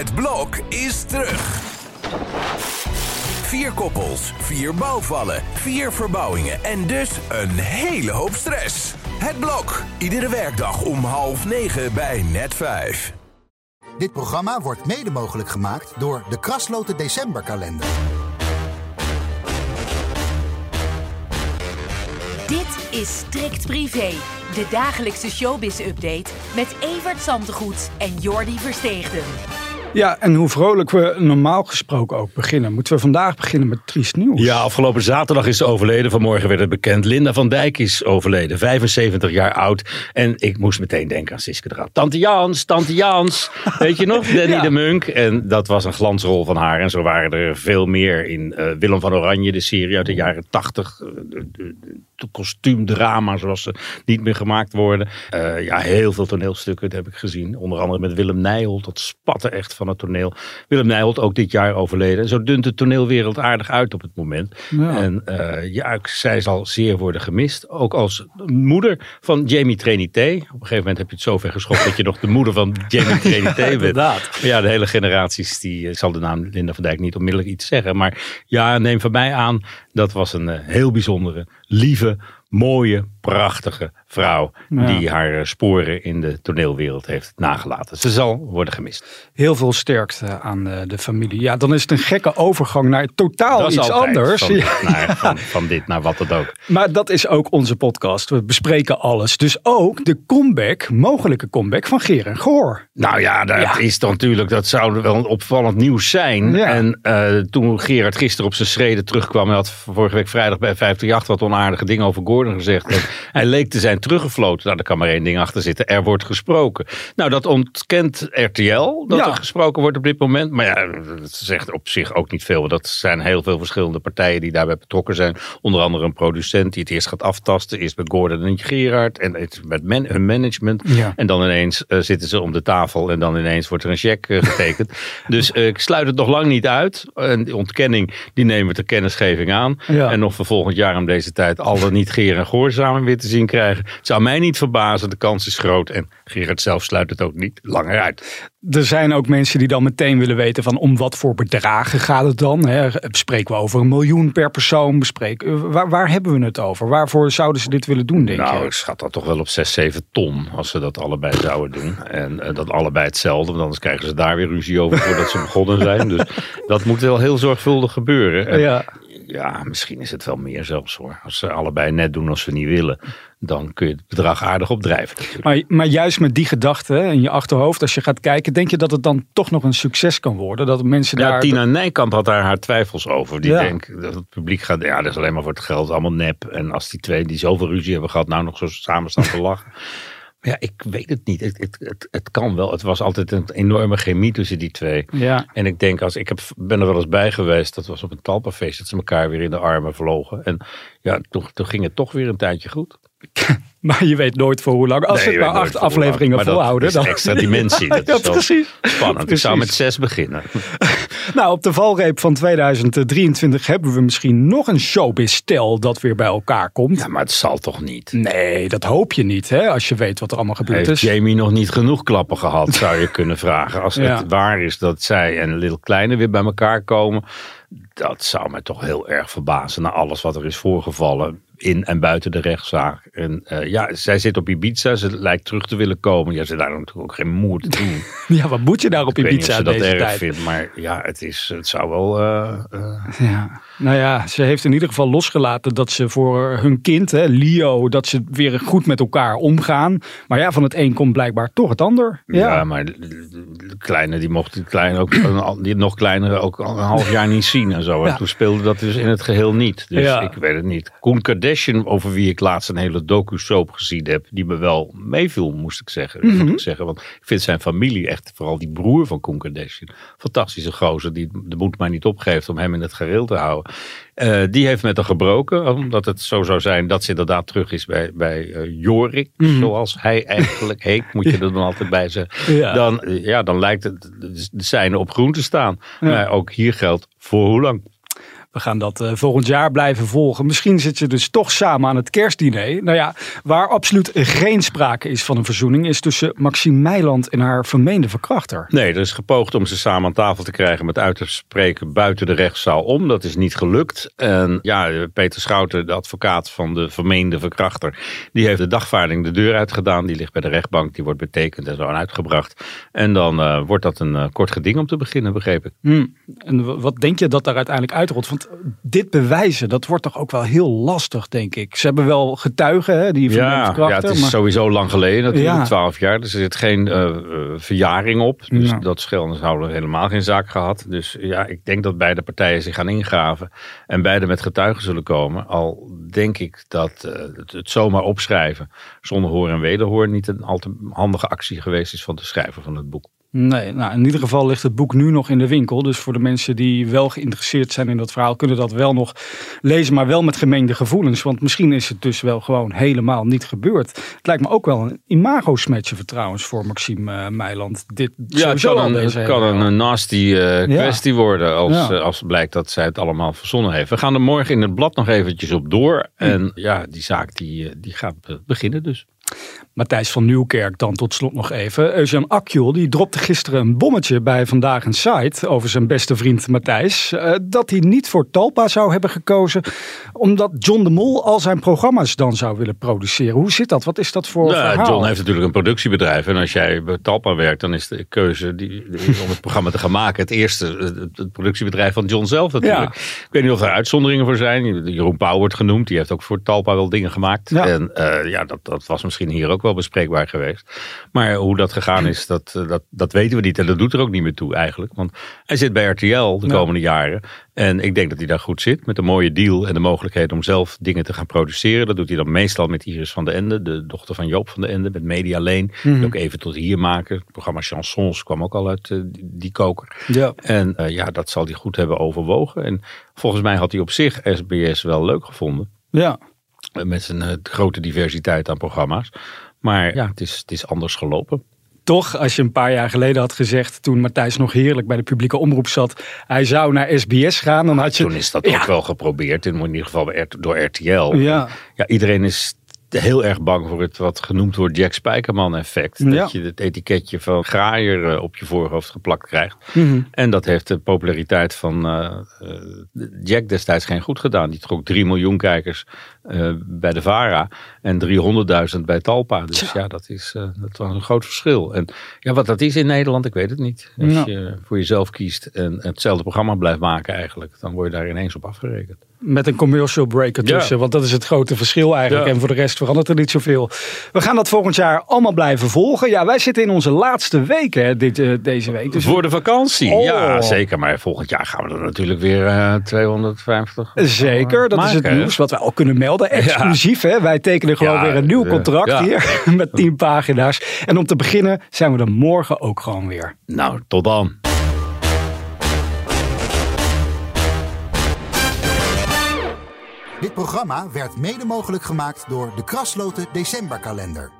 Het blok is terug. Vier koppels, vier bouwvallen, vier verbouwingen en dus een hele hoop stress. Het blok, iedere werkdag om half negen bij net vijf. Dit programma wordt mede mogelijk gemaakt door de Krasloten Decemberkalender. Dit is Strikt Privé, de dagelijkse showbiz-update met Evert Zantegoed en Jordi Versteegden. Ja, en hoe vrolijk we normaal gesproken ook beginnen. Moeten we vandaag beginnen met triest nieuws? Ja, afgelopen zaterdag is ze overleden. Vanmorgen werd het bekend. Linda van Dijk is overleden. 75 jaar oud. En ik moest meteen denken aan Siske de Rat. Tante Jans, Tante Jans. Weet je nog? Danny Ja. de Munk. En dat was een glansrol van haar. En zo waren er veel meer in eh, Willem van Oranje, de serie uit de jaren 80. eh, de, de, de kostuumdrama zoals ze niet meer gemaakt worden. Eh, ja, heel veel toneelstukken dat heb ik gezien. Onder andere met Willem Nijholt. Dat spatte echt van het toneel. Willem Nijholt ook dit jaar overleden. Zo dunt de toneelwereld aardig uit op het moment. Ja. En eh, ja, zij zal zeer worden gemist. Ook als moeder van Jamie Trinité. Op een gegeven moment heb je het zover geschopt dat je nog de moeder van Jamie Trinité bent. Inderdaad. Maar Ja, de hele generaties, die ik zal de naam Linda van Dijk niet onmiddellijk iets zeggen. Maar ja, neem van mij aan, dat was een eh, heel bijzondere, lieve, mooie, prachtige vrouw. Ja. Die haar eh, sporen in de toneelwereld heeft nagelaten. Ze zal worden gemist. Heel veel sterkte aan eh, de familie. Ja, dan is het een gekke overgang naar totaal iets anders. Van, Ja. dit naar, van, van dit naar wat het ook. Maar dat is ook onze podcast. We bespreken alles. Dus ook de comeback, mogelijke comeback van Geer en Goor. Nou ja, dat Ja. is dan natuurlijk, dat zou wel een opvallend nieuws zijn. En eh, toen Gerard gisteren op zijn schreden terugkwam, hij had vorige week vrijdag bij 538 wat onaardige dingen over Gezegd. En hij leek te zijn teruggefloten. Nou, daar kan maar één ding achter zitten. Er wordt gesproken. Nou, dat ontkent RTL, dat Ja. er gesproken wordt op dit moment. Maar ja, dat zegt op zich ook niet veel. Want dat zijn heel veel verschillende partijen die daarbij betrokken zijn. Onder andere een producent die het eerst gaat aftasten. Eerst met Gordon en Gerard. En het met man- hun management. Ja. En dan ineens eh, zitten ze om de tafel en dan ineens wordt er een cheque eh, getekend. dus eh, ik sluit het nog lang niet uit. En die ontkenning, die nemen we ter kennisgeving aan. Ja. En nog voor volgend jaar om deze tijd al dan niet En Goor samen weer te zien krijgen. Het zou mij niet verbazen, de kans is groot. En Gerard zelf sluit het ook niet langer uit. Er zijn ook mensen die dan meteen willen weten van om wat voor bedragen gaat het dan? Hè? Bespreken we over een miljoen per persoon? Bespreken, eh, waar, waar hebben we het over? Waarvoor zouden ze dit willen doen, denk nou, je? ik schat dat toch wel op 6, 7 ton als ze dat allebei zouden doen. En eh, dat allebei hetzelfde, want anders krijgen ze daar weer ruzie over voordat ze begonnen zijn. Dus dat moet wel heel zorgvuldig gebeuren. En Ja. Ja, misschien is het wel meer zelfs hoor. Als ze allebei net doen als ze niet willen, dan kun je het bedrag aardig opdrijven. Maar, maar juist met die gedachte in je achterhoofd, als je gaat kijken, denk je dat het dan toch nog een succes kan worden? Dat mensen Ja, daar. Tina Nijkamp had daar haar twijfels over. Die Ja. denkt dat het publiek gaat, ja, dat is alleen maar voor het geld, allemaal nep. En als die twee die zoveel ruzie hebben gehad, nou nog zo samen staan te lachen. Ja, ik weet het niet. Het, het, het, het kan wel. Het was altijd een enorme chemie tussen die twee. Ja. En ik denk, als ik heb, ben er wel eens bij geweest, dat was op een talpafeest, dat ze elkaar weer in de armen vlogen. En ja, toen, toen ging het toch weer een tijdje goed. Maar je weet nooit voor hoe lang. Als Nee, ze het maar acht afleveringen Maar volhouden. Dat is dan... extra dimensie. Dat Ja, is precies. Spannend. Ik zou met zes beginnen. Nou, op de valreep van 2023 hebben we misschien nog een showbiz-stel dat weer bij elkaar komt. Ja, maar het zal toch niet. Nee, dat hoop je niet, hè, als je weet wat er allemaal gebeurd Heeft is. Jamie nog niet genoeg klappen gehad, zou je kunnen vragen. Als Ja. het waar is dat zij en Little Kleine weer bij elkaar komen. Dat zou mij toch heel erg verbazen na alles wat er is voorgevallen. In en buiten de rechtszaak. En eh, ja, zij zit op Ibiza. Ze lijkt terug te willen komen. Ja, ze daar natuurlijk ook geen moer te doen. Ja, wat moet je daar op Ik weet niet of Ibiza ze dat erg tijd? vindt. Maar ja, het, is, het zou wel... eh, eh, Ja. Nou ja, ze heeft in ieder geval losgelaten dat ze voor hun kind, hè, Leo, dat ze weer goed met elkaar omgaan. Maar ja, van het een komt blijkbaar toch het ander. Ja, Ja, maar kleine, die mocht die kleine ook, die nog kleinere ook al een half jaar niet zien en zo. En Ja. toen speelde dat dus in het geheel niet. Dus Ja. ik weet het niet. Koen Kardashian, over wie ik laatst een hele docu-soap gezien heb, die me wel meeviel, moest ik zeggen. Mhm. moet ik zeggen. Want ik vind zijn familie echt, vooral die broer van Koen Kardashian, fantastische gozer, die de moed maar niet opgeeft om hem in het gereel te houden. Eh, die heeft met haar gebroken, omdat het zo zou zijn dat ze inderdaad terug is bij, bij eh, Jorik, zoals hij eigenlijk heet, moet je er dan altijd bij zeggen. Ja. Dan, ja, dan lijkt het de, zijne op groen te staan. Maar ook hier geldt voor hoe lang. We gaan dat uh, volgend jaar blijven volgen. Misschien zit je dus toch samen aan het kerstdiner. Nou ja, waar absoluut geen sprake is van een verzoening, is tussen Maxime Meiland en haar vermeende verkrachter. Nee, er is gepoogd om ze samen aan tafel te krijgen met uit te spreken buiten de rechtszaal om. Dat is niet gelukt. En ja, Peter Schouten, de advocaat van de vermeende verkrachter, die heeft de dagvaarding de deur uitgedaan. Die ligt bij de rechtbank, die wordt betekend en zo uitgebracht. En dan uh, wordt dat een uh, kort geding om te beginnen, begreep ik. Hmm. En wat denk je dat daar uiteindelijk uitrolt? Want dit bewijzen, dat wordt toch ook wel heel lastig, denk ik. Ze hebben wel getuigen, hè, die ja, ja, het is sowieso lang geleden, natuurlijk, twaalf jaar. Dus er zit geen uh, verjaring op. Dus ja. dat scheelt, zouden helemaal geen zaak gehad. Dus ja, ik denk dat beide partijen zich gaan ingraven. En beide met getuigen zullen komen. Al denk ik dat uh, het, het, zomaar opschrijven zonder hoor en wederhoor niet een al te handige actie geweest is van de schrijver van het boek. Nee, nou in ieder geval ligt het boek nu nog in de winkel. Dus voor de mensen die wel geïnteresseerd zijn in dat verhaal, kunnen dat wel nog lezen, maar wel met gemengde gevoelens. Want misschien is het dus wel gewoon helemaal niet gebeurd. Het lijkt me ook wel een imago-smetje trouwens voor Maxime uh, Meiland. Dit ja, het kan, een, het kan een nasty uh, kwestie ja. worden als, ja. uh, als blijkt dat zij het allemaal verzonnen heeft. We gaan er morgen in het blad nog eventjes op door. En ja, die zaak die, die gaat beginnen dus. Matthijs van Nieuwkerk dan tot slot nog even. Eugène Akjol die dropte gisteren een bommetje bij Vandaag een Site over zijn beste vriend Matthijs. Uh, dat hij niet voor Talpa zou hebben gekozen omdat John de Mol al zijn programma's dan zou willen produceren. Hoe zit dat? Wat is dat voor nou, verhaal? John heeft natuurlijk een productiebedrijf en als jij bij Talpa werkt dan is de keuze die, om het programma te gaan maken het eerste het, het productiebedrijf van John zelf natuurlijk. Ja. Ik weet niet of er uitzonderingen voor zijn. Jeroen Pauw wordt genoemd. Die heeft ook voor Talpa wel dingen gemaakt. Ja. En uh, ja, dat, dat was misschien hier ook wel bespreekbaar geweest. Maar hoe dat gegaan is, dat, eh, dat, dat weten we niet. En dat doet er ook niet meer toe eigenlijk. Want hij zit bij RTL de komende jaren. En ik denk dat hij daar goed zit. Met een mooie deal en de mogelijkheid om zelf dingen te gaan produceren. Dat doet hij dan meestal met Iris van de Ende. De dochter van Joop van de Ende. Met Media Lane. Mm -hmm. ook even tot hier maken. Het programma Chansons kwam ook al uit uh, die koker. Ja. En uh, ja, dat zal hij goed hebben overwogen. En volgens mij had hij op zich SBS wel leuk gevonden. Ja. Met zijn uh, grote diversiteit aan programma's. Maar ja, het is, het is anders gelopen. Toch, als je een paar jaar geleden had gezegd, toen Matthijs nog heerlijk bij de publieke omroep zat, hij zou naar SBS gaan, dan had je... Toen is dat ja. ook wel geprobeerd, in ieder geval door RTL. Ja. ja, iedereen is heel erg bang voor het wat genoemd wordt Jack Spijkerman effect. Ja. Dat je het etiketje van graaier uh, op je voorhoofd geplakt krijgt. Mm -hmm. En dat heeft de populariteit van uh, Jack destijds geen goed gedaan. Die trok 3 miljoen kijkers bij de VARA en 300.000 bij Talpa. Dus ja, ja dat, is, dat was een groot verschil. En ja, wat dat is in Nederland, ik weet het niet. Als je voor jezelf kiest en hetzelfde programma blijft maken eigenlijk, dan word je daar ineens op afgerekend. Met een commercial break ertussen, want dat is het grote verschil eigenlijk. En voor de rest verandert er niet zoveel. We gaan dat volgend jaar allemaal blijven volgen. Ja, wij zitten in onze laatste week hè, dit, uh, deze week. Dus voor de vakantie, oh. ja zeker. Maar volgend jaar gaan we er natuurlijk weer uh, 250. Zeker, dat maken, is het nieuws wat we al kunnen melden. Exclusief, ja. hè? wij tekenen gewoon ja, weer een nieuw contract ja. hier met 10 pagina's. En om te beginnen zijn we er morgen ook gewoon weer. Nou, tot dan. Dit programma werd mede mogelijk gemaakt door de Krasloten Decemberkalender.